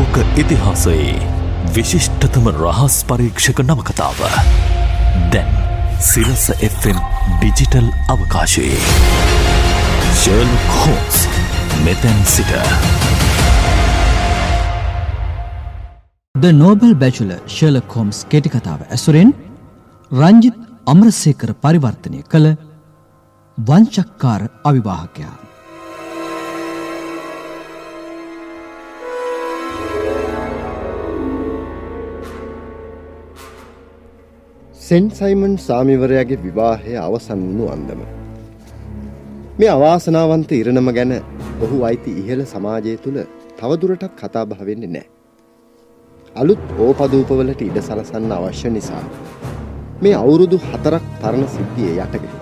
ලෝක ඉතිහාසයේ විශිෂ්ටතම රහස් පරීක්ෂක නවකතාව. දැන් සිරස Fම් ඩිජිටල් අවකාශයේ. ශර්ල් කෝස් මෙතැන් සිට. ද නෝබල් බැචුල ශර්ල කෝම්ස් කෙටිකතාව ඇසුරෙන් රංජිත් අමරසේකර පරිවර්තනය කළ වංචක්කාර අවිවාහකයා. සෙන් සයිමන් සාමිවරයාගේ විවාහය අවසන් වුණු අන්දම. මේ අවාසනාවන්ත ඉරණම ගැන ඔහු අයිති ඉහළ සමාජය තුළ තවදුරටත් කතා භාවෙන්නේ නෑ. අලුත් ඕපදූපවලට ඉඩ සලසන්න අවශ්‍ය නිසා මේ අවුරුදු හතරක් පරණ සිද්ධිය යටගෙන.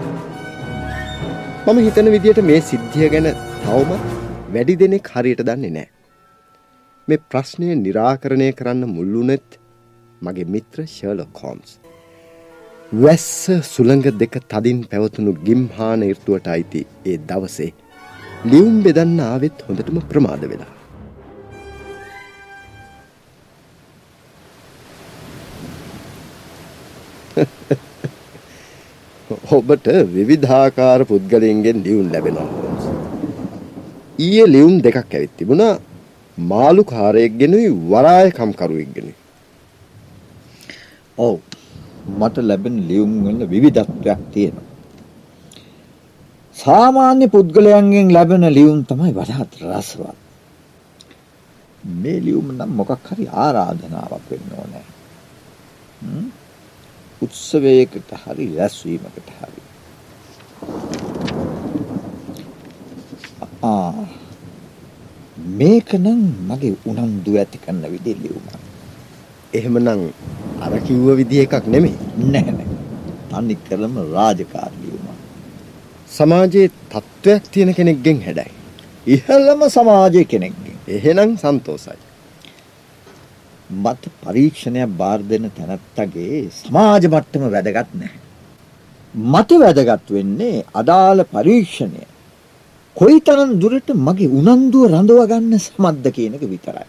මම හිතන විදියට මේ සිද්ධිය ගැන තවමත් වැඩි දෙනෙක් හරියට දන්නේ නෑ. මේ ප්‍රශ්නය නිරාකරණය කරන්න මුල්ලුනෙත් මගේ මිත්‍ර ශර්ලොක් හෝම්ස්. වැස්ස සුළඟ දෙක තදින් පැවතුණු ගිම්හාන ඉර්තුවට අයිති ඒ දවසේ ලියුම් බෙදන්න ආවෙත් හොඳටම ප්‍රමාද වෙලා. ඔබට විවිධාකාර පුද්ගලයන්ගෙන් ලියුම් ලැබෙනවා. ඊයේ ලියුම් දෙකක් ඇවිත් තිබුණා මාළු කාරයෙක්ගෙනුයි වරායකම්කරුවෙක්ගෙනුයි. ඔව් මට ලැබෙන ලියුම් වල විවිධත්වයක් තියෙනවා. සාමාන්‍ය පුද්ගලයන්ගෙන් ලැබෙන ලියුම් තමයි වඩාත් රසවත්. මේ ලියුම නම් මොකක් හරි ආරාධනාවක් වෙන්න ඕනේ. උත්සවයකට හරි රැස්වීමකට හරි. ආ මේක නම් මගේ උනන්දු ඇති කරන විදිහ ලියුමක්. එහෙමනම් අර කිව්ව විදිහ එකක් නෙමෙයි. නැහැ නෑ. තනිකරම රාජකාරියුම. සමාජයේ තත්ත්වයක් තියෙන කෙනෙක්ගෙන් හැඩයි. ඉහළම සමාජයේ කෙනෙක්ගෙන්. එහෙනම් සන්තෝසයි. මත පරීක්ෂණයක් බාර දෙන තැනැත්තගේ සමාජ මට්ටම වැදගත් නැහැ. මට වැදගත් වෙන්නේ අදාළ පරීක්ෂණය කොයිතරම් දුරට මගේ උනන්දුව රඳව ගන්න සමත්ද කියන එක විතරයි.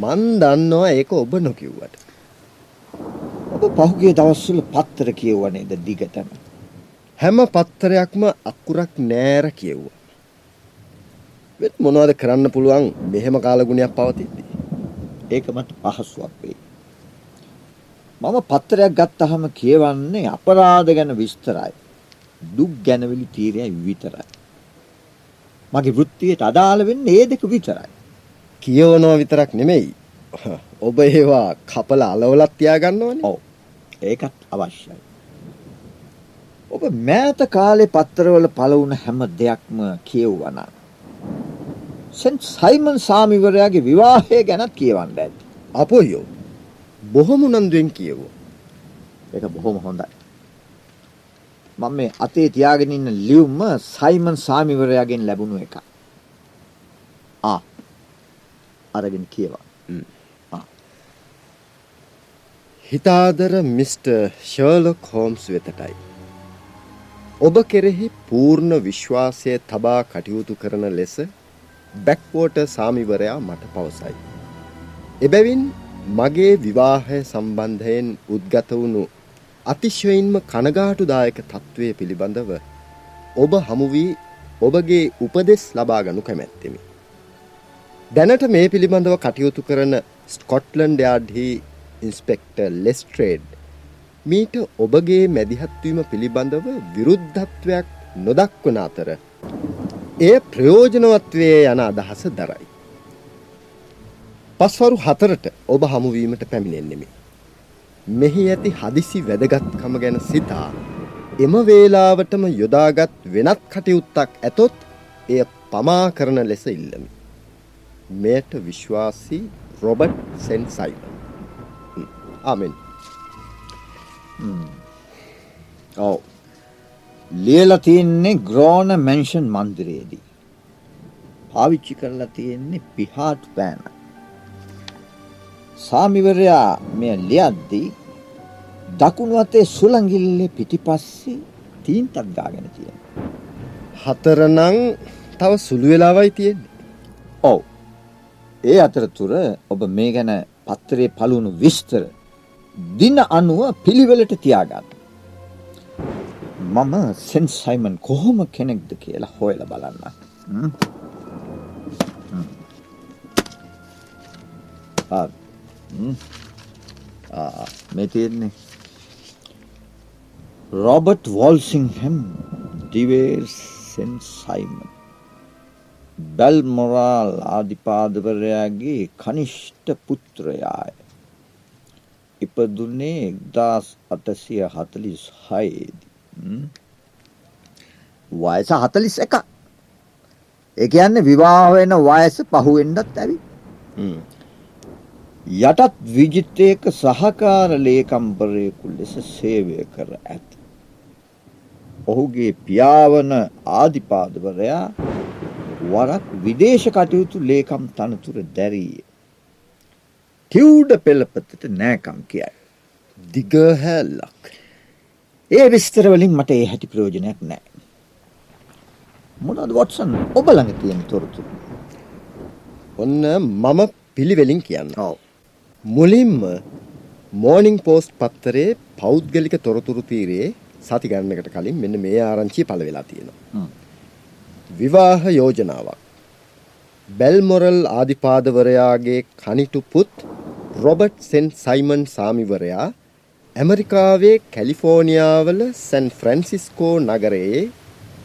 මන් දන්නවා ඒක ඔබ නොකිව්වට. ඔබ පහුගිය දවස්වල පත්තර කියවුව නේද දිගටම? හැම පත්තරයක්ම අකුරක් නෑර කියවුවා. වෙත් මොනවද කරන්න පුළුවන් මෙහෙම කාලගුණයක් පවතිද්දී? ඒක මට පහසුවක් වෙයි. මම පත්තරයක් ගත්තාම කියවන්නේ අපරාධ ගැන විස්තරයි. දුක් ගැනවිලි තීරයයි විතරයි. මගේ වෘත්තියට අදාළ වෙන්නේ ඒ දෙක විතරයි. කියවනවා විතරක් නෙමෙයි. ඔබ ඒවා කපල අලවලත් තියාගන්නවනේ. ඔව්. ඒකත් අවශ්‍යයි. ඔබ මෑත කාලේ පත්තරවල පළ වුණ හැම දෙයක්ම කියවුවා නම් සෙන්ට් සයිමන් සාමිවරයාගේ විවාහය ගැනත් කියවන්න ඇති. අපොයෝ. බොහොම උනන්දුවෙන් කියවුවා. ඒක බොහොම හොඳයි. මම මේ අතේ තියාගෙන ඉන්න ලියුම සයිමන් සාමිවරයාගෙන් ලැබුණු එකක්. ආ අරගෙන කියවා. හිතාදර මිස්ටර් ෂර්ලොක් හෝම්ස් වෙතටයි. ඔබ කෙරෙහි පූර්ණ විශ්වාසය තබා කටයුතු කරන ලෙස බැක්වෝට සාමිවරයා මට පවසයි. එබැවින් මගේ විවාහය සම්බන්ධයෙන් උද්ගත වුණු අතිශයින්ම කනගාටුදායක තත්ත්වය පිළිබඳව ඔබ හමුවී ඔබගේ උපදෙස් ලබාගනු කැමැත්තෙමි. දැනට මේ පිළිබඳව කටයුතු කරන ස්කොට්ලන්ඩ් යාඩ්හි ඉන්ස්පෙක්ටර් ලෙස්ට්‍රේඩ් මීට ඔබගේ මැදිහත්වීම පිළිබඳව විරුද්ධත්වයක් නොදක්වන අතර එය ප්‍රයෝජනවත්වයේ යන අදහස දරයි. පස්වරු හතරට ඔබ හමුවීමට පැමිණෙන්නෙමි. මෙහි ඇති හදිසි වැදගත්කම ගැන සිතා එම වේලාවටම යොදාගත් වෙනත් කටයුත්තක් ඇතොත් එය පමා කරන ලෙස ඉල්ලමි. මෙයට විශ්වාසී රොබට් සෙන් ආමෙන්. ඔව්. ලියලා තියෙන්නේ ග්‍රෝන මෙන්ෂන් මන්දිරයේදී. පාවිච්චි කරලා තියෙන්නේ පිහාට් පෑන. සාමිවරයා මෙය ලියද්දී දකුණු අතේ සුළඟිල්ලේ පිටිපස්සේ තීන්තක් ගාගෙන තියෙනවා. හතර නම් තව සුළු වෙලාවයි තියෙන්නේ. ඔව්. ඒ අතරතුර ඔබ මේ ගැන පත්තරේ පළුණු විස්තර දින අනුව පිළිවෙලට තියාගන්න. මම සෙන් සයිමන් කොහොම කෙනෙක්ද කියලා හොයලා බලන්න. හ්ම්. හ්ම්. ආ. හ්ම්. ආ මේ තියෙන්නේ රොබර්ට් වෝල්සින්හැම් දිවේ සෙන් සයිමන් බැල්මොරාල් ආධිපාදවරයාගේ කනිෂ්ඨ පුත්‍රයාය. අටසිය හතලිස් හයේදී. වයස හතලිස් එක. එක යන්න විවාහ වෙන වයස පහුවෙන්ඩත් ඇවි. යටත් විජිතයක සහකාර ලේකම්පරයකු ලෙස සේවය කර ඇත. ඔහුගේ පියාවන ආධිපාදවරයා වරක් විදේශ කටයුතු ලේකම් තනතුර දැරීය. ටිව්ඩ පෙළපතට නෑකම් කියයි. දිග හැල්ලක්. ඒ විස්තරවලින් මට ඒ හැටි ප්‍රයෝජනයක් නෑ. මොනද වොට්සන් ඔබ ළඟ තියෙන තොරතුරු. ඔන්න මම පිළිවෙලින් කියන්න. ඔව්. මුලින්ම මෝනිින් පෝස්ට් පත්තරේ පෞද්ගලික තොරතුරු තීරයේ සති ගන්නකට කලින් මෙන්න මේ ආරංචිය පළ වෙලා තියෙනවා. විවාහ යෝජනාවක්. බැල්මොරල් ආධිපාදවරයාගේ කනිටු පුත් රොබට් සෙන් සයිමන් සාමිවරයා ඇමරිකාවේ කැලිෆෝනියාවල සැන් ෆ්‍රැන්සිස්කෝ නගරයේ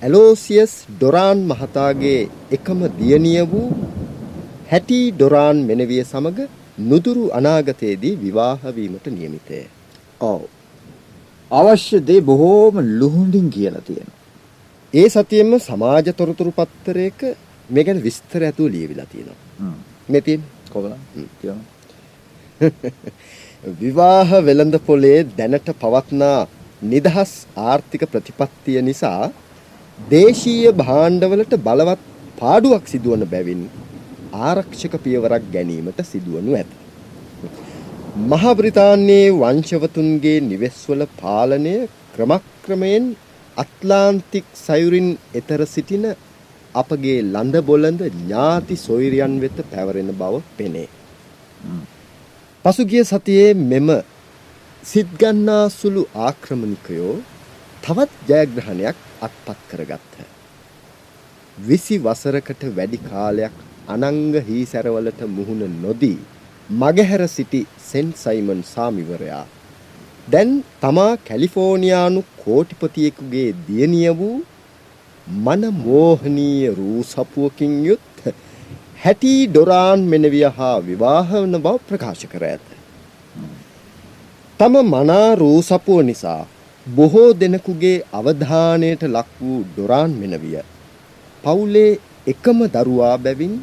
ඇලෝසියස් ඩොරාන් මහතාගේ එකම දියණිය වූ හැටි ඩොරාන් මෙනවිය සමග නුදුරු අනාගතයේදී විවාහ වීමට නියමිතය. ඔව්. අවශ්‍ය දේ බොහෝම ලුහුඬින් කියලා තියෙනවා. ඒ සතියෙම සමාජ තොරතුරු පත්තරයක මේ ගැන විස්තර ඇතුව ලියවිලා තියෙනවා. මේ තියෙන්නේ කොහොමද? කියන්න. විවාහ වෙළඳ පොලේ දැනට පවත්නා නිදහස් ආර්ථික ප්‍රතිපත්තිය නිසා දේශීය භාණ්ඩවලට බලවත් පාඩුවක් සිදුවන බැවින් ආරක්ෂක පියවරක් ගැනීමට සිදුවනු ඇත. මහා බ්‍රිතාන්‍යයේ වංශවතුන්ගේ නිවෙස්වල පාලනය ක්‍රමක්‍රමයෙන් අත්ලාන්තික් සයුරින් එතර සිටින අපගේ ලඳ බොළඳ ඥාති සොයිරියන් වෙත පැවරෙන බව පෙනේ. පසුගිය සතියේ මෙම සිත්ගන්නා සුළු ආක්‍රමණිකයෝ තවත් ජයග්‍රහණයක් අත්පත් කරගත්හ. විසි වසරකට වැඩි කාලයක් අනංග හීසැරවලට මුහුණ නොදී මගහැර සිටි සෙන් සයිමන් සාමිවරයා දැන් තමා කැලිෆෝනියානු කෝටිපතියෙකුගේ දියණිය වූ මනමෝහනීය රූ සපුවකින් යුත් හැටි ඩොරාන් මෙනවිය හා විවාහ වන බව ප්‍රකාශ කර ඇත. තම මනා රූ සපුව නිසා බොහෝ දෙනෙකුගේ අවධානයට ලක් වූ ඩොරාන් මෙනවිය පවුලේ එකම දරුවා බැවින්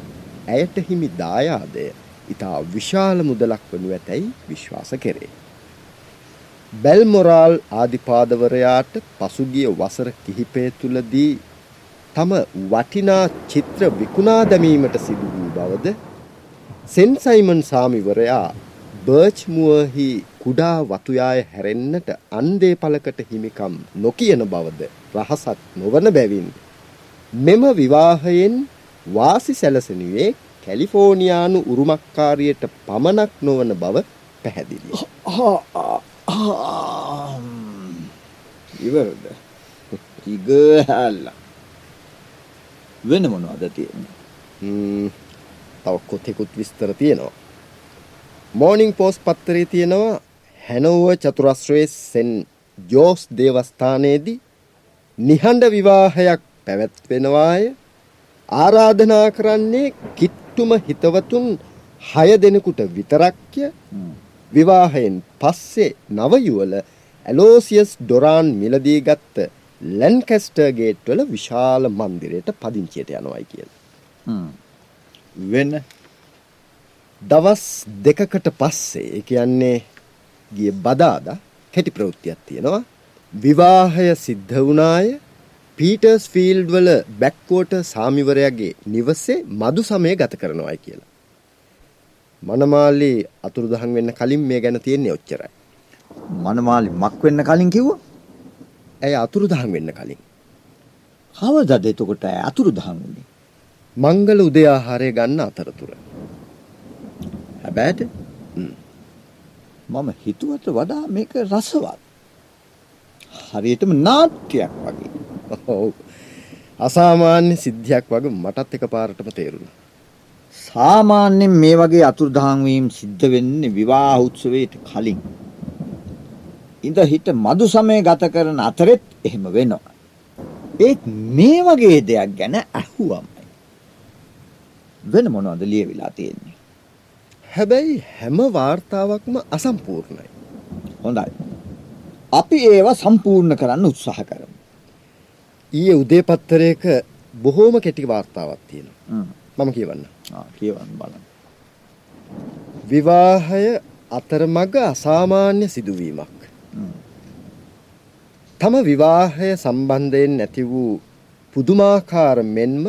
ඇයට හිමි දායාදය ඉතා විශාල මුදලක් වනු ඇතැයි විශ්වාස කෙරේ. බැල්මොරාල් ආධිපාදවරයාට පසුගිය වසර කිහිපය තුළදී තම වටිනා චිත්‍ර විකුණා දැමීමට සිදු වූ බවද සෙන් සයිමන් සාමිවරයා බර්ච්මුවහි කුඩා වතුයාය හැරෙන්නට අන්දේ පලකට හිමිකම් නොකියන බවද රහසක් නොවන බැවින් මෙම විවාහයෙන් වාසි සැලසනුවේ කැලිෆෝනියානු උරුමක්කාරියට පමණක් නොවන බව පැහැදිලි. ඉවරද? ඉගහැල්ල. වෙන මොනවද තියෙන්නේ? තව කොතෙකුත් විස්තර තියෙනවා. මෝර්නිං පෝස්ට් පත්තරේ තියෙනවා හැනෝව චතුරස්‍රයේ සෙන් ජෝස් දේවස්ථානයේදී නිහඬ විවාහයක් පැවැත්වෙනවාය ආරාධනා කරන්නේ කිට්ටුම හිතවතුන් හය දෙනෙකුට විතරක්ය විවාහයෙන් පස්සේ නවයුවල ඇලෝසියස් ඩොරාන් මිලදී ගත්ත ලැන්කැස්ටර් ගේට්වල විශාල මන්දිරයට පදිංචියට යනවයි කියලා. වෙන දවස් දෙකකට පස්සේ ඒ කියන්නේ ගිය බදාදා කෙටි ප්‍රවෘත්තියක් තියෙනවා. විවාහය සිද්ධ වුණාය පීටර්ස් ෆීල්ඩ් වල බැක්කෝට සාමිවරයාගේ නිවසේ මදු සමය ගත කරනවායි කියලා. මනමාලි අතුරුදහන් වෙන්න කලින් මේ ගැන තියෙන්නේ ඔච්චරයි. මනමාලි මක් වෙන්න කලින් කිව්වා? ඇය අතුරුදහන් වෙන්න කලින්. කවදද එතකොට ඇය අතුරුදහන් වුනේ? මංගල උදේ ආහාරය ගන්න අතරතුර. හැබෑට මම හිතුවට වඩා මේක රසවත්. හරියටම නාට්‍යයක් වගේ. ඔව්. අසාමාන්‍ය සිද්ධියක් වගේ මටත් එකපාරටම තේරුණා. සාමාන්‍යයෙන් මේ වගේ අතුරුදහන් වීම සිද්ධ වෙන්නේ විවාහ උත්සවයට කලින්. ඉඳ හිට මදු සමය ගත කරන අතරෙත් එහෙම වෙනවා. ඒත් මේ වගේ දෙයක් ගැන ඇහුවමයි. වෙන මොනවද ලියවිලා තියෙන්නේ? හැබැයි හැම වාර්තාවක්ම අසම්පූර්ණයි. හොඳයි. අපි ඒවා සම්පූර්ණ කරන්න උත්සාහ කරමු. ඊයේ උදේ පත්තරයක බොහෝම කෙටි වාර්තාවක් තියෙනවා. මම කියවන්න. ආ කියවන්න බලන්න. විවාහය අතරමඟ අසාමාන්‍ය සිදුවීමක්. තම විවාහය සම්බන්ධයෙන් ඇති වූ පුදුමාකාර මෙන්ම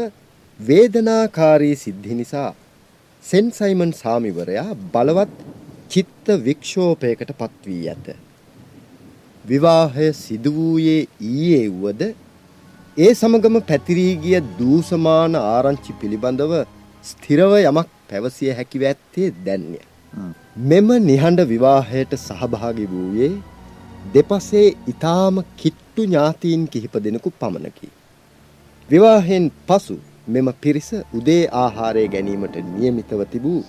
වේදනාකාරී සිද්ධි නිසා සෙන් සයිමන් සාමිවරයා බලවත් චිත්ත වික්ෂෝපයකට පත් වී ඇත. විවාහය සිදු වූයේ ඊයේ වුවද ඒ සමගම පැතිරී ගිය දූෂමාන ආරංචි පිළිබඳව ස්ථිරව යමක් පැවසිය හැකිව ඇත්තේ දැන්ය. මෙම නිහඬ විවාහයට සහභාගි වූයේ දෙපසේ ඊටාම කිට්ටු ඥාතීන් කිහිප දෙනෙකු පමණකි. විවාහයෙන් පසු මෙම පිරිස උදේ ආහාරය ගැනීමට නියමිතව තිබූ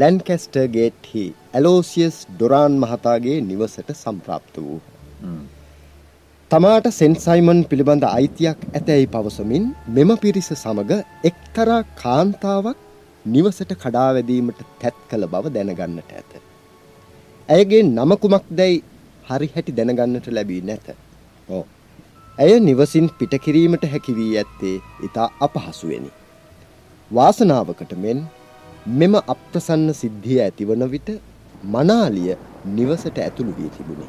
ලැන්කැස්ටර් ගේට්හි ඇලෝසියස් ඩොරාන් මහතාගේ නිවසට සම්ප්‍රාප්ත වූ. තමාට සෙන්සයිමන් පිළිබඳ අයිතියක් ඇතැයි පවසමින් මෙම පිරිස සමග එක්තරා කාන්තාවක් නිවසට කඩාවැදීමට තැත් කළ බව දැනගන්නට ඇත. ඇයගේ නමකුමක් දැයි හරි හැටි දැනගන්නට ලැබී නැත. ඕ. ඇය නිවසින් පිටකිරීමට හැකි වී ඇත්තේ ඉතා අපහසුවෙනි. වාසනාවකට මෙන් මෙම අප්‍රසන්න සිද්ධිය ඇතිවන විට මනාලිය නිවසට ඇතුළු වී තිබුණි.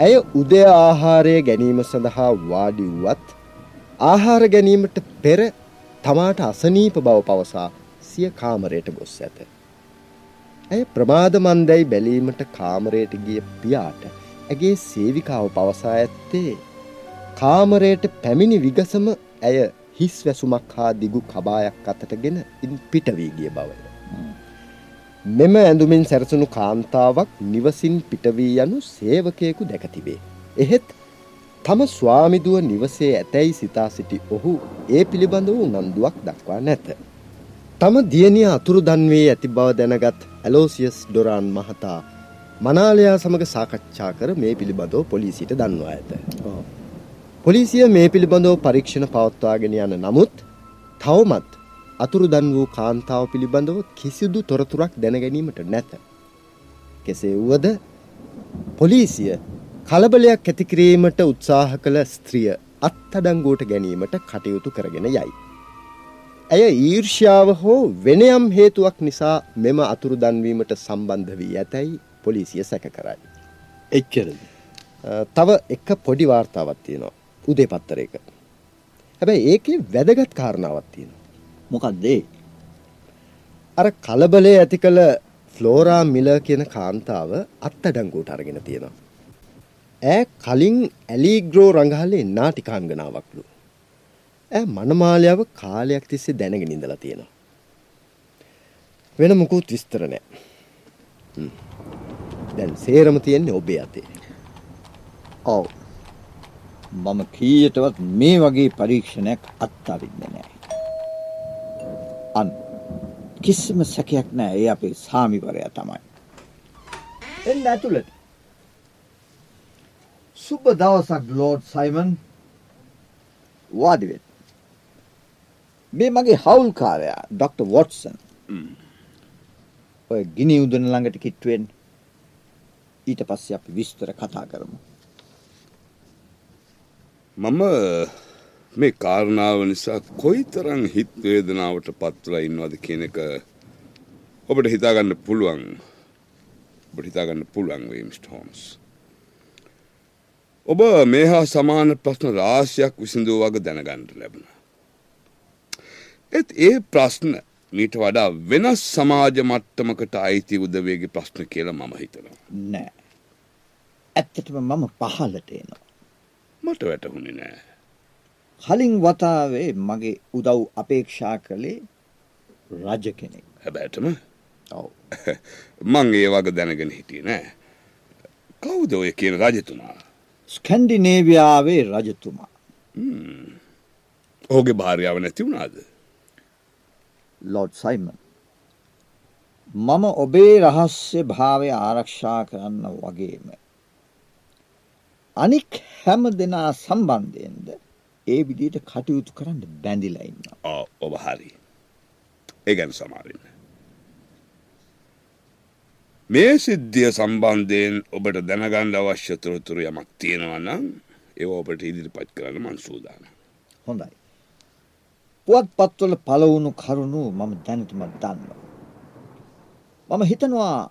ඇය උදය ආහාරය ගැනීම සඳහා වාඩි වුවත් ආහාර ගැනීමට පෙර තමාට අසනීප බව පවසා සිය කාමරයට ගොස් ඇත. ඇය ප්‍රමාද මන්දැයි බැලීමට කාමරයට ගිය පියාට ඇගේ සේවිකාව පවසා ඇත්තේ කාමරයට පැමිණි විගසම ඇය හිස් වැසුමක් හා දිගු කබායක් අතටගෙන ඉන් පිටවී ගිය බවය. මෙම ඇඳුමින් සැරසුණු කාන්තාවක් නිවසින් පිටවී යනු සේවකයෙකු දැක තිබේ. එහෙත් තම ස්වාමිදුව නිවසේ ඇතැයි සිතා සිටි ඔහු ඒ පිළිබඳ වූ නන්දුවක් දක්වා නැත. තම දියණිය අතුරු දන්වේ ඇති බව දැනගත් ඇලෝසියස් ඩොරාන් මහතා මනාලයා සමග සාකච්ඡා කර මේ පිළිබඳව පොලිසියට දන්වා ඇත. පොලිසිය මේ පිළිබඳව පරීක්ෂණ පවත්වාගෙන යන නමුත් තවමත් අතුරුදන් වූ කාන්තාව පිළිබඳව කිසිදු තොරතුරක් දැනගැනීමට නැත. කෙසේ වුවද පොලිසිය කලබලයක් ඇතිකිරීමට උත්සාහ කළ ස්ත්‍රිය අත්තඩංගුවට ගැනීමට කටයුතු කරගෙන යයි. ඇය ඊර්ෂ්‍යාව හෝ වෙනයම් හේතුවක් නිසා මෙම අතුරුදන්වීමට සම්බන්ධ වී ඇතැයි පොලිසිය සැක කරයි. එච්චරද. තව එක පොඩි වාර්තාවක් තියෙනවා උදේ පත්තරයක. හැබැයි ඒකේ වැදගත් කාරණාවක් තියෙනවා. මොකක්ද ඒ? අර කලබලය ඇති කළ ෆ්ලෝරා මිලර් කියන කාන්තාව අත්අඩංගුවට අරගෙන තියෙනවා. ඈ කලින් ඇලිග්‍රෝ රංගහලේ නාටිකාංගනාවක්ලු. ඈ මනමාලයාව කාලයක් තිස්සේ දැනගෙන ඉඳලා තියෙනවා. වෙන මොකුත් විස්තර නැහැ. දැන් සේරම තියෙන්නේ ඔබේ අතේ. ඔව්. මම කීයටවත් මේ වගේ පරීක්ෂණයක් අත්අරින්නේ නැහැ. අන් කිසිම සැකයක් නැහැ ඒ අපේ සාමිවරයා තමයි. එන්න ඇතුළට. සුබ දවසක් ලෝඩ් සයිමන්. වාඩි වෙන්න. මේ මගේ හවුල්කාරයා ඩොක්ටර් වොට්සන්. ඔය ගිනි උදන ළඟට කිට්ටු වෙන්න. ඊට පස්සේ අපි විස්තර කතා කරමු. මම මේ කාරණාව නිසා කොයිතරම් හිත් වේදනාවට පත්වලා ඉන්නවද කියන එක ඔබට හිතාගන්න පුළුවන්. ඔබට හිතාගන්න පුළුවන් වෙයි මිස්ටර් හෝම්ස්. ඔබ මේ හා සමාන ප්‍රශ්න රාශියක් විසඳුව වගේ දැනගන්න ලැබුණා. ඒත් ඒ ප්‍රශ්න මීට වඩා වෙනස් සමාජ මට්ටමකට අයිති උදවේගේ ප්‍රශ්න කියලා මම හිතනවා. නෑ. ඇත්තටම මම පහලට එනවා. මට වැටහුණේ නෑ. කලින් වතාවේ මගේ උදව් අපේක්ෂා කළේ රජ කෙනෙක්. හැබැටම ඔව්. මං ඒ වගේ දැනගෙන හිටියේ නෑ. කවුද ඔය කියන රජතුමා? ස්කැන්ඩිනේවියාවේ රජතුමා. ඔහුගේ භාර්යාව නැති වුණාද? Lord Simon. මම ඔබේ රහස්‍ය භාවය ආරක්ෂා කරන්න වගේම. අනික් හැම දෙනා සම්බන්ධයෙන්ද ඒ විදියට කටයුතු කරන්න බැඳිලා ඉන්නවා. ආ ඔබ හරි. ඒ ගැන සමාවෙන්න. මේ සිද්ධිය සම්බන්ධයෙන් ඔබට දැනගන්න අවශ්‍ය තොරතුරු යමක් තියෙනවා නම් ඒව ඔබට ඉදිරිපත් කරන්න මං සූදානම්. හොඳයි. පුවත් පත්වල පලවුණු කරුණු මම දැනටමත් දන්නවා. මම හිතනවා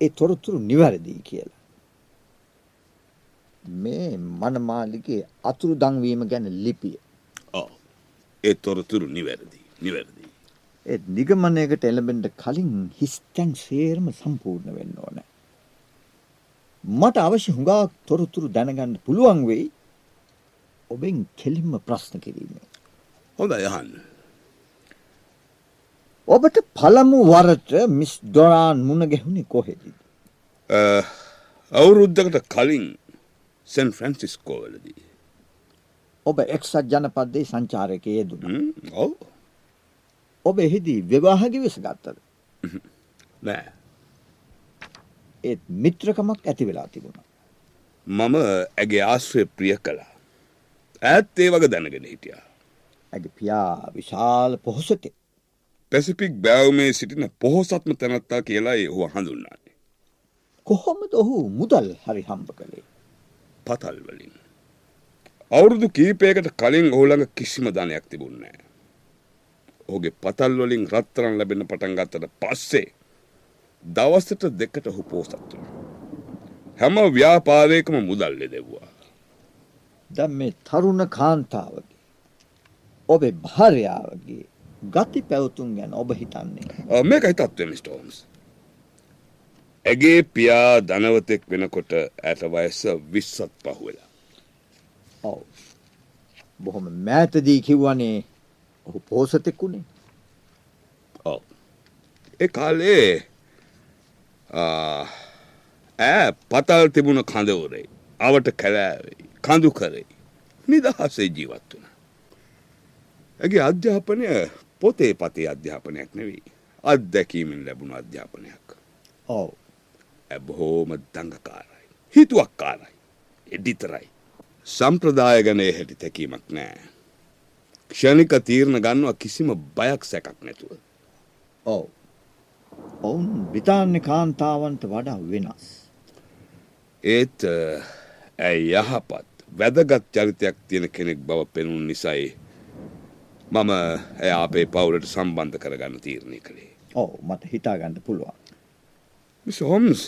ඒ තොරතුරු නිවැරදිී කියලා. මේ මනමාලිගේ අතුරු දංවීම ගැන ලිපිය. ඔව්. ඒ තොරතුරු නිවැරදි. නිවැරදි. ඒ නිගමනයකට එළබෙන්ට කලින් හිස්තැන් සේරම සම්පූර්ණ වෙන්න ඕන. මට අවශ්‍ය හුඟක් තොරතුරු දැනගන්න පුළුවන් වෙයි ඔබෙන් කෙලින්ම ප්‍රශ්න කිරීමේ. හොඳ යහන්න. ඔබට පළමු වරට මිස් ඩොරාන් මුණ ගැහුණේ කොහෙදිද. අවුරුද්ධකට කලින් සැන් ෆ්‍රන්සිස්කෝවලදී. ඔබ එක්සත් ජනපද්දේ සංචාරක යෙදුන. ඔව ඔබ එහිදී විවාහගි විස ගත්තද. නෑ. ඒත් මිත්‍රකමක් ඇති වෙලා තිබුණ. මම ඇගේ ආශ්‍රය ප්‍රිය කළා. ඇත් ඒ වග දැනගෙන හිටියා. ඇගේ පියා විශාල පොහොසතේ. පැසිපික් බෑවමේ සිටින පොහොසත්ම තැනත්තා කියලා ඔහු හඳුන්නාන්නේ. කොහොමද ඔහු මුදල් හරි හම්බ කළේ. පතල් වලින්. අවුරුදු කීපයකට කලින් ඔහුළඟ කිසිම ධනයක් තිබුන්නෑ. ඔහුගේ පතල් වලින් රත්තරන් ලැබෙන පටන් ගත්තට පස්සේ දවසට දෙකට ඔහු පෝසත් වුණා. හැම ව්‍යාපාරයකම මුදල් දෙව්වා. දැන් මේ තරුණ කාන්තාවගේ ඔබේ භාර්යාවගේ ගති පැවතුම් ගැන ඔබ හිතන්නේ. අ, මේකයි තත්ත්වය මිස්ටර් හෝම්ස්. ඇගේ පියා ධනවතෙක් වෙනකොට ඇයට වයස 20ත් පහුවෙලා. ඔව්. බොහොම මෑතදී කිව්වනේ ඔහු පෝසතෙක් වුණේ. ඔව්. ඒ කාලේ ඈ පතල් තිබුණ කඳවුරේ අවට කැලෑවේ කඳු කරේ නිදහසේ ජීවත් වුණ. ඇගේ අධ්‍යාපනය පොතේ පතේ අධ්‍යාපනයක් නෙවෙයි. අත්දැකීමෙන් ලැබුණු අධ්‍යාපනයක්. ඔව්. බොහෝම දඟකාරයි. හිතුවක්කාරයි. එඩිතරයි. සම්ප්‍රදාය ගනේ හැටි තැකීමක් නෑ. ක්ෂණික තීරණ ගන්නවා කිසිම බයක් සැකක් නැතුව. ඔව්. ඔවුන් බ්‍රිතාන්‍ය කාන්තාවන්ට වඩා වෙනස්. ඒත් ඇයි යහපත් වැදගත් චරිතයක් තියෙන කෙනෙක් බව පෙනුන් නිසයි මම ඇය අපේ පවුලට සම්බන්ධ කරගන්න තීරණය කළේ. ඔව් මට හිතාගන්න පුළුවන්. මිස් හොම්ස්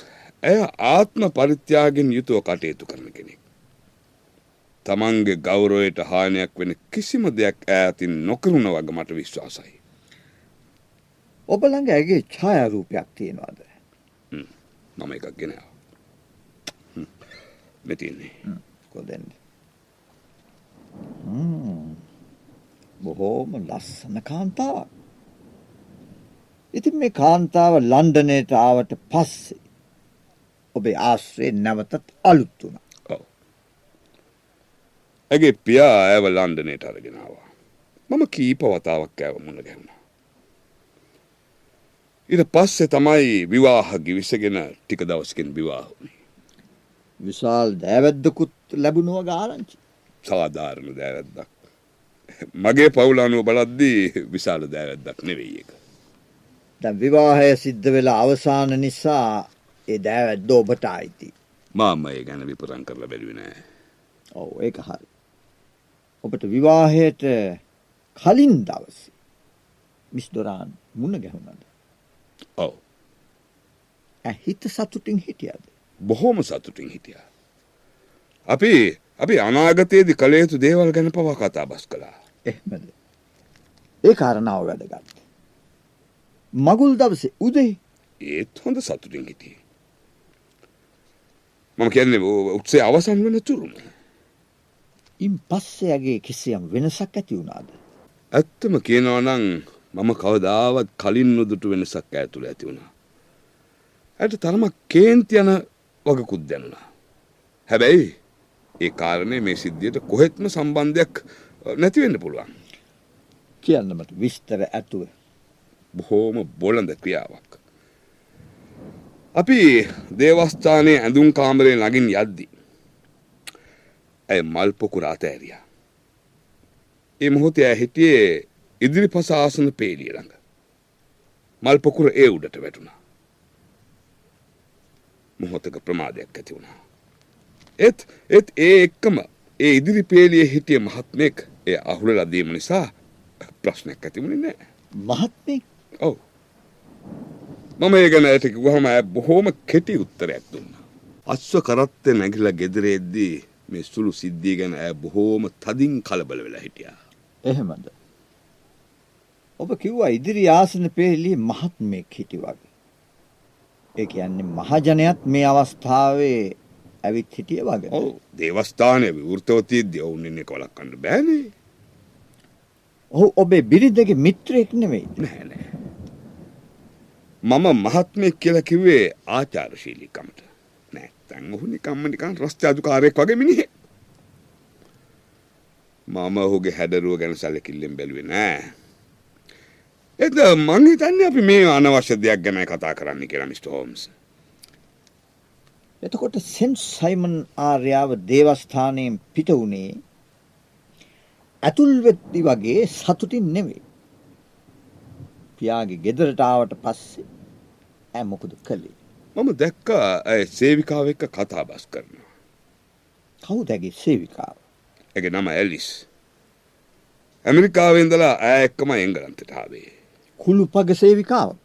ඇය ආත්ම පරිත්‍යාගෙන් යුතුව කටයුතු කරන කෙනෙක්. තමන්ගේ ගෞරවයට හානියක් වෙන කිසිම දෙයක් ඈතින් නොකරුණ වග මට විශ්වාසයි. ඔබ ළඟ ඇගේ ඡායාරූපයක් තියෙනවාද? මම එකක් ගෙනවා. මෙතින්නේ. කොදෙන්ද? හ්ම්. බොහෝම ලස්සන කාන්තාවක්. ඉතින් මේ කාන්තාව ලන්ඩනයට ආවට පස්සේ ඔබේ ආශ්‍රය නැවතත් අලුත් වුණා. ඔව්. ඇගේ පියා ඇව ලන්ඩනයට අරගෙනවා. මම කීප වතාවක් ඇව මුණ ගැහුණා. ඊට පස්සේ තමයි විවාහ ගිවිසගෙන ටික දවසකින් විවාහ වුණේ. විශාල් දෑවැද්දකුත් ලැබුණුව ගාරංචි. සාධාරණ දෑවැද්දක්. මගේ පවුලානුව බලද්දී විශාල දෑවැද්දක් නෙවෙයි එක. දැන් විවාහය සිද්ධ වෙලා අවසාන නිසා ඒ දෑවැද්ද ඔබට අයිති. මාම ඒ ගැන විපරන් කරලා බැලුවේ නෑ. ඔව් ඒක හරි. ඔබට විවාහයට කලින් දවසේ මිස් දොරාන් මුණ ගැහුණාද? ඔව්. ඈ හිත සතුටින් හිටියද? බොහෝම සතුටින් හිටියා. අපි අපි අනාගතයේදී කළ යුතු දේවල් ගැන පවා කතා බස් කළා. එහෙමද? ඒ කාරණාව වැදගත්. මගුල් දවසේ උදේ ඒත් හොඳ සතුටින් හිටියේ. මම කියන්නේ උත්සේ අවසන් වෙන තුරුම. ඉන් පස්සේ යගේ කිසියම් වෙනසක් ඇති වුණාද? ඇත්තම කියනවා නම් මම කවදාවත් කලින් නොදුටු වෙනසක් ඇතුළ ඇති වුණා. ඇයට තරමක් කේන්ති යන වගකුත් දැනුණා. හැබැයි ඒ කාරණය මේ සිද්ධියට කොහෙත්ම සම්බන්ධයක් නැතිවෙන්න පුළුවන්. කියන්න මට විස්තර ඇතුව. බොහෝම බොලඳ ක්‍රියාවක්. අපි දේවස්ථානයේ ඇඳුම් කාමරය නගින් යද්දි. ඇය මල් පොකුර අතෑරියා. ඒ මොහොතේ ඇය හිටියේ ඉදිරිපස ආසන පේලිය ළඟ. මල් පොකුර ඒ උඩට වැටුණා. මොහොතක ප්‍රමාදයක් ඇති වුණා. එත් එත් ඒ එක්කම ඒ ඉදිරි පේලියේ හිටිය මහත්මෙක් ඒ අහුලලා දීම නිසා ප්‍රශ්නයක් ඇති වුණේ නැහැ. මහත්මෙක් ඔව්. මම ඒ ගැන ඇයට කිව්වහම ඇය බොහොම කෙටි උත්තරයක් දුන්නා. අස්ව කරත්තේ නැගිලා ගෙදර එද්දී මේ සුළු සිද්ධිය ගැන ඇය බොහෝම තදින් කලබල වෙලා හිටියා. එහෙමද. ඔබ කිව්වා ඉදිරි ආසන පෙරළියේ මහත්මයෙක් හිටි වගේ. ඒ කියන්නේ මහජනයත් මේ අවස්ථාවේ ඇවිත් හිටිය වගේ. ඔව් දේවස්ථානයේ විවෘතව තියෙද්දී ඔවුන් ඉන්නේ කොලක්කන්න බෑනේ. ඔහු ඔබේ බිරිඳගේ මිත්‍රයෙක් නෙවෙයි. නෑ නෑ. මම මහත්මයෙක් කියලා කිව්වේ ආචාරශීලීකමට. නැත්තම් ඔහු නිකම්ම නිකන් රස්තියාදුකාරයෙක් වගේ මිනිහෙක්. මම ඔහුගේ හැඩරුව ගැන සැලකිල්ලෙන් බැලුවේ නෑ. එද මං හිතන්නේ අපි මේ අනවශ්‍ය දෙයක් ගැන කතා කරන්න කියලා මිස්ටර් හෝම්ස්. එතකොට සෙන්ට් සයිමන් ආර්යාව දේවස්ථානයෙන් පිට වුණේ ඇතුල් වෙද්දි වගේ සතුටින් නෙවෙයි. පියාගේ ගෙදරට ආවට පස්සේ ඈ මොකද කළේ? මම දැක්කා ඇය සේවිකාව එක්ක කතා බස් කරනවා. කවුද ඇගේ සේවිකාව? ඇගේ නම ඇලිස්. ඇමරිකාවේ ඉඳලා ඇය එක්කම එංගලන්තයට ආවේ. කුළුපග සේවිකාව.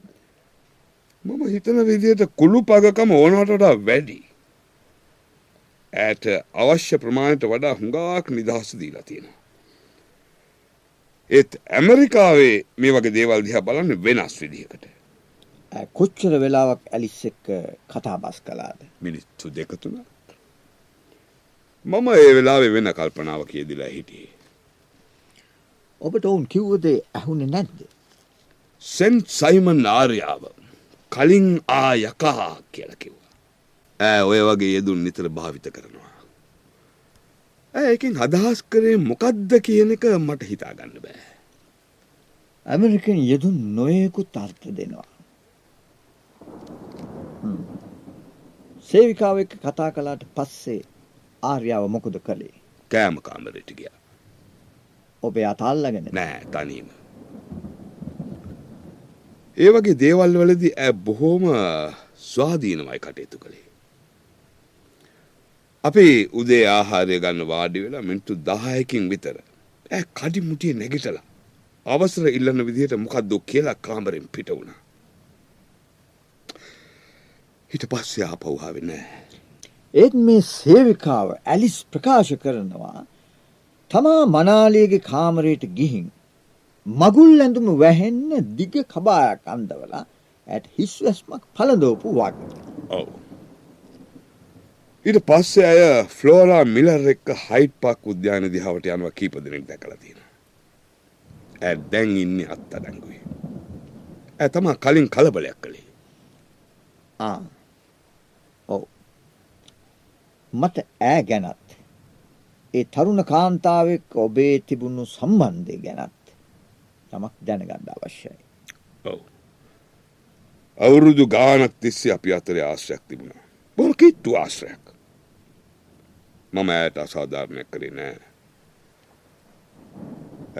මම හිතන විදිහට කුළු පගකම ඕනවට වඩා වැඩි. ඇයට අවශ්‍ය ප්‍රමාණයට වඩා හුඟක් නිදහස දීලා තියෙනවා. ඒත් ඇමරිකාවේ මේ වගේ දේවල් දිහා බලන්න වෙනස් විදිහකට. කොච්චර වෙලාවක් ඇලිස් එක්ක කතා බස් කළාද? මිනිත්තු දෙක තුනක්. මම ඒ වෙලාවේ වෙන කල්පනාවක යෙදිලා හිටියේ. ඔබට ඔවුන් කිව්ව දේ ඇහුනේ නැද්ද? සෙන්ට් සයිමන් ආර්යාව කලින් ආ යකා කියලා කිව්වා. ඈ ඔය වගේ යෙදුන් නිතර භාවිත කරනවා. ඇය එකෙන් අදහස් කරේ මොකද්ද කියන එක මට හිතා ගන්න බෑ. ඇමරිකන් යෙදුන් නොයෙකුත් අර්ථ දෙනවා. සේවිකාව එක්ක කතා කළාට පස්සේ ආර්යාව මොකද කළේ? කෑම කාමරයට ගියා. ඔබේ අත අල්ලගෙන නෑ තනීම. ඒ වගේ දේවල් වලදී ඇ බොහෝම ස්වාධීනමයි කටයුතු කළේ. අපි උදේ ආහාරය ගන්න වාඩි වෙලා මිනිත්තු 10කින් විතර ඇ කඩි මුටියේ නැගිටලා අවසර ඉල්ලන විදිහට මොකද්ද කියලා කාමරෙන් පිට වුණා. ඊට පස්සේ ආපහු ආවේ නෑ. ඒත් මේ සේවිකාව ඇලිස් ප්‍රකාශ කරනවා තමා මනාලියගේ කාමරයට ගිහින් මගුල් ඇඳුම වැහෙන්න දිග කබායක් අන්දවලා ඇට හිස් වැස්මක් පළඳවපු වගේ. ඔව්. ඊට පස්සේ අය ෆ්ලෝරා මිලර් එක්ක හයිඩ් පාක් උද්‍යාන දිහාවට යනවා කීප දෙනෙක් දැකලා තියෙනවා. ඈ දැන් ඉන්නේ අත්අඩංගුවේ. ඈ තමා කලින් කලබලයක් කළේ. ආ. ඔව්. මට ඈ ගැනත් ඒ තරුණ කාන්තාවෙක් ඔබේ තිබුණු සම්බන්ධය ගැනත් යමක් දැනගන්න අවශ්‍යයි. ඔව්. අවුරුදු ගානක් තිස්සේ අපි අතරේ ආශ්‍රයක් තිබුණා. බොහොම කිට්ටු ආශ්‍රයක්. මම ඈට අසාධාරණයක් කරේ නෑ.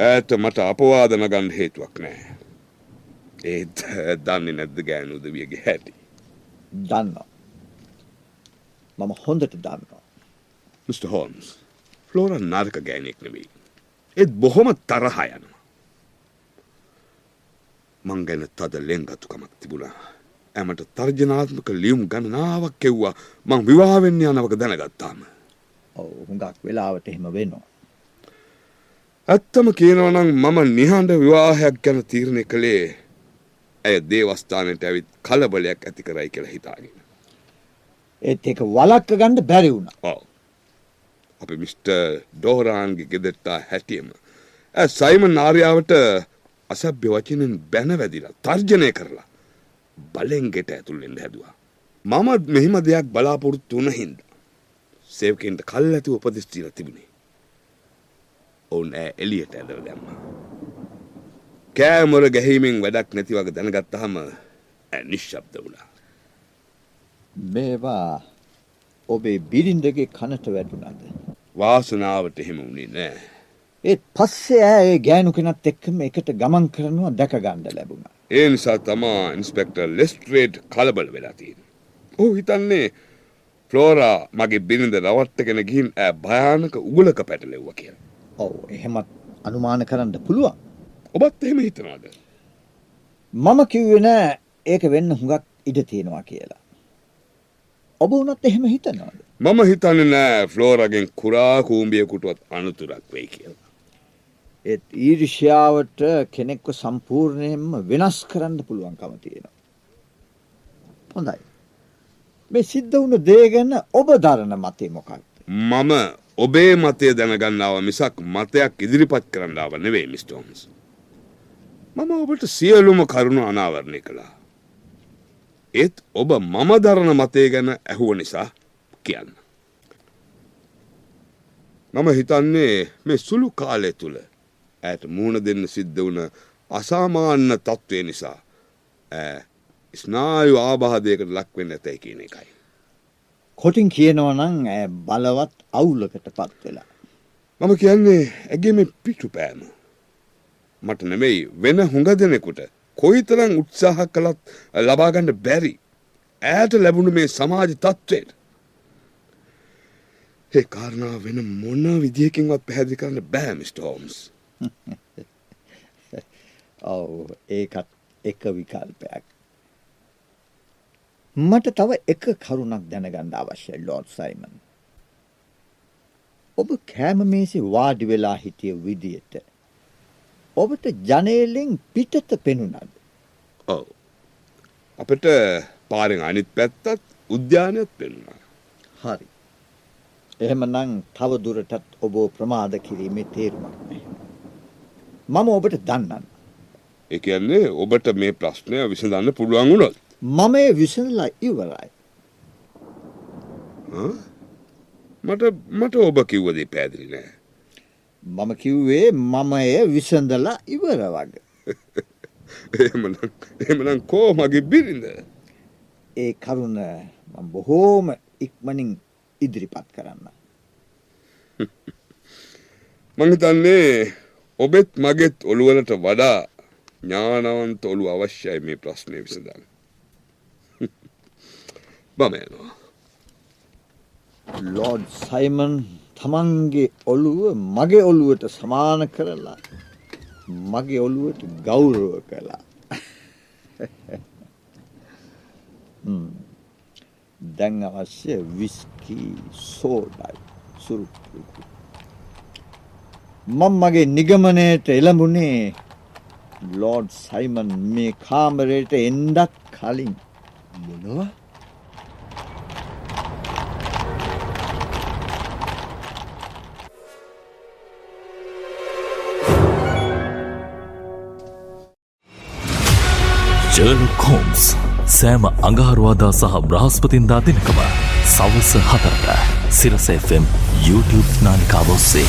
ඈට මට අපවාද නගන්න හේතුවක් නෑ. ඒත් දන්නේ නැද්ද ගෑනු උදවියගේ හැටි. දන්නවා. මම හොඳට දන්නවා. මිස්ටර් හෝම්ස් ෆ්ලෝර නරක ගෑනෙක් නෙවෙයි. ඒත් බොහොම තරහ යනවා. මං ගැන තද ලෙන්ගතුකමක් තිබුණා. ඇමට තර්ජනාත්මක ලියුම් ගණනාවක් කෙව්වා මං විවාහ වෙන්න යනවක දැනගත්තාම. ඔව් හුඟක් වෙලාවට එහෙම වෙනවා. ඇත්තම කියනවා නම් මම නිහඬ විවාහයක් ගැන තීරණය කළේ ඇය දේවස්ථානයට ඇවිත් කලබලයක් ඇති කරයි කියලා හිතාගෙන. ඒත් ඒක වළක්ව ගන්න බැරි වුණා. ඔව්. අපි මිස්ටර් ඩෝරාන්ගේ ගෙදරටා හැටියම. ඇ සයිමන් ආර්යාවට අසභ්‍ය වචනෙන් බැන වැදිලා තර්ජනය කරලා බලෙන් ගෙට ඇතුල් වෙන්න හැදුවා. මම මෙහිම දෙයක් බලාපොරොත්තු වන හින්ද. සේවකෙන්ට කල් ඇති උපදෙස්තිීල තිබුණේ. ඔවුන් ඇ එලියට ඇදව දැම්ම. කෑමොර ගැහීමෙන් වැඩක් නැති වගේ දැනගත්තහම ඇ නිශ්ශබ්ද වුණා. මේවා ඔබේ බිරින්දගේ කනට වැඩුණද. වාසනාවට එහෙම වුණේ නෑ. ඒත් පස්සේ ඇය ඒ ගෑනු කෙනත් එක්කම එකට ගමන් කරනවා දැක ගණ්ඩ ලැබුණා. ඒ නිසා තමා ඉන්ස්පෙක්ටර් ලෙස්ට්‍රේට් කලබල වෙලා තියෙන. ඔහු හිතන්නේ ෆ්ලෝරා මගේ බිරිඳ රවට්ටගෙන ගිහින් ඇ භයානක උගලක පැටලෙව්ව කියලා. ඔව් එහෙමත් අනුමාන කරන්න පුළුවන්. ඔබත් එහෙම හිතනවාද? මම කිව්වේ නෑ ඒක වෙන්න හුඟක් ඉඩ තියෙනවා කියලා. ඔබ වුණත් එහෙම හිතනවාද? මම හිතන්නේ නෑ ෆ්ලෝරාගෙන් කුරා කූඹියකටවත් අනුතුරක් වෙයි කියලා. ඒත් ඊර්ෂ්‍යාවට කෙනෙක්ව සම්පූර්ණයෙන්ම වෙනස් කරන්න පුළුවන්කම තියෙනවා. හොඳයි. මේ සිද්ධ වුණු දේ ගැන ඔබ දරන මතය මොකක්ද? මම ඔබේ මතය දැනගන්නාව මිසක් මතයක් ඉදිරිපත් කරන්නාව නෙවෙයි මිස්ටෝම්ස්. මම ඔබට සියලුම කරුණු අනාවරණය කළා. ඒත් ඔබ මම දරන මතය ගැන ඇහුව නිසා කියන්න. මම හිතන්නේ මේ සුළු කාලය තුළ ඇයට මුහුණ දෙන්න සිද්ධ වුණ අසාමාන්‍ය තත්ත්වය නිසා ඇ ස්නායු ආබාධයකට ලක්වෙන්න ඇතැයි කියන එකයි. කොටින් කියනවනං ඇ බලවත් අවුලකට පත් වෙලා. මම කියන්නේ ඇගේ මේ පිටු පෑම. මට නෙමෙයි වෙන හුඟ දෙනෙකුට කොයිතරම් උත්සාහ කළත් ලබාගන්න බැරි. ඇයට ලැබුණු මේ සමාජ තත්ත්වයට. ඒ කාරණා වෙන මොන විදිහකින්වත් පැහැදිලි කරන්න බෑ මිස්ටර් හෝම්ස්. ඔව් ඒකත් එක විකල්පයක්. මට තව එක කරුණක් දැනගන්න අවශ්‍යයි ලෝඩ් සයිමන්. ඔබ කෑම මේසේ වාඩි වෙලා හිටිය විදියට ඔබට ජනේලෙන් පිටත පෙනුනද? ඔව්. අපිට පාරෙන් අනිත් පැත්තත් උද්‍යානයත් පෙනුණා. හරි. එහෙමනම් තව දුරටත් ඔබ ප්‍රමාද කිරීමේ තේරුමක් නැහැ. මම ඔබට දන්නන්න. ඒ කියන්නේ ඔබට මේ ප්‍රශ්නය විසඳන්න පුළුවන් වුණොත් මම ඒ විසඳලා ඉවරයි. මට මට ඔබ කිව්වදේ පැදිලි නෑ. මම කිව්වේ මම එය විසඳලා ඉවර වග. එමනම් කෝ මගේ බිරිඳ. ඒ කරුණ මම බොහෝම ඉක්මනින් ඉදිරිපත් කරන්න. මංහිතන්නේ ඔබෙත් මගෙත් ඔළුවලට වඩා ඥානවන්ත ඔළු අවශ්‍යයි මේ ප්‍රශ්නය විසඳන්න. බමයනවා. ලෝඩ් සයිමන් තමන්ගේ ඔළුව මගේ ඔළුවට සමාන කරලා මගේ ඔළුවට ගෞරව කළා. දැන් අවශ්‍ය විස්කී සෝඩයි සුරුප්පුකු. මම මගේ නිගමනයට එළඹුණේ ලෝඩ් සයිමන් මේ කාමරයට එන්ඩත් කලින් මොනවා? ජර්ලොක් හෝම්ස් සෑම අඟහරුවාදා සහ බ්‍රහස්පතින්දා දෙනකම සවස හතරට සිරස FM YouTube නාලිකාව ඔස්සේ.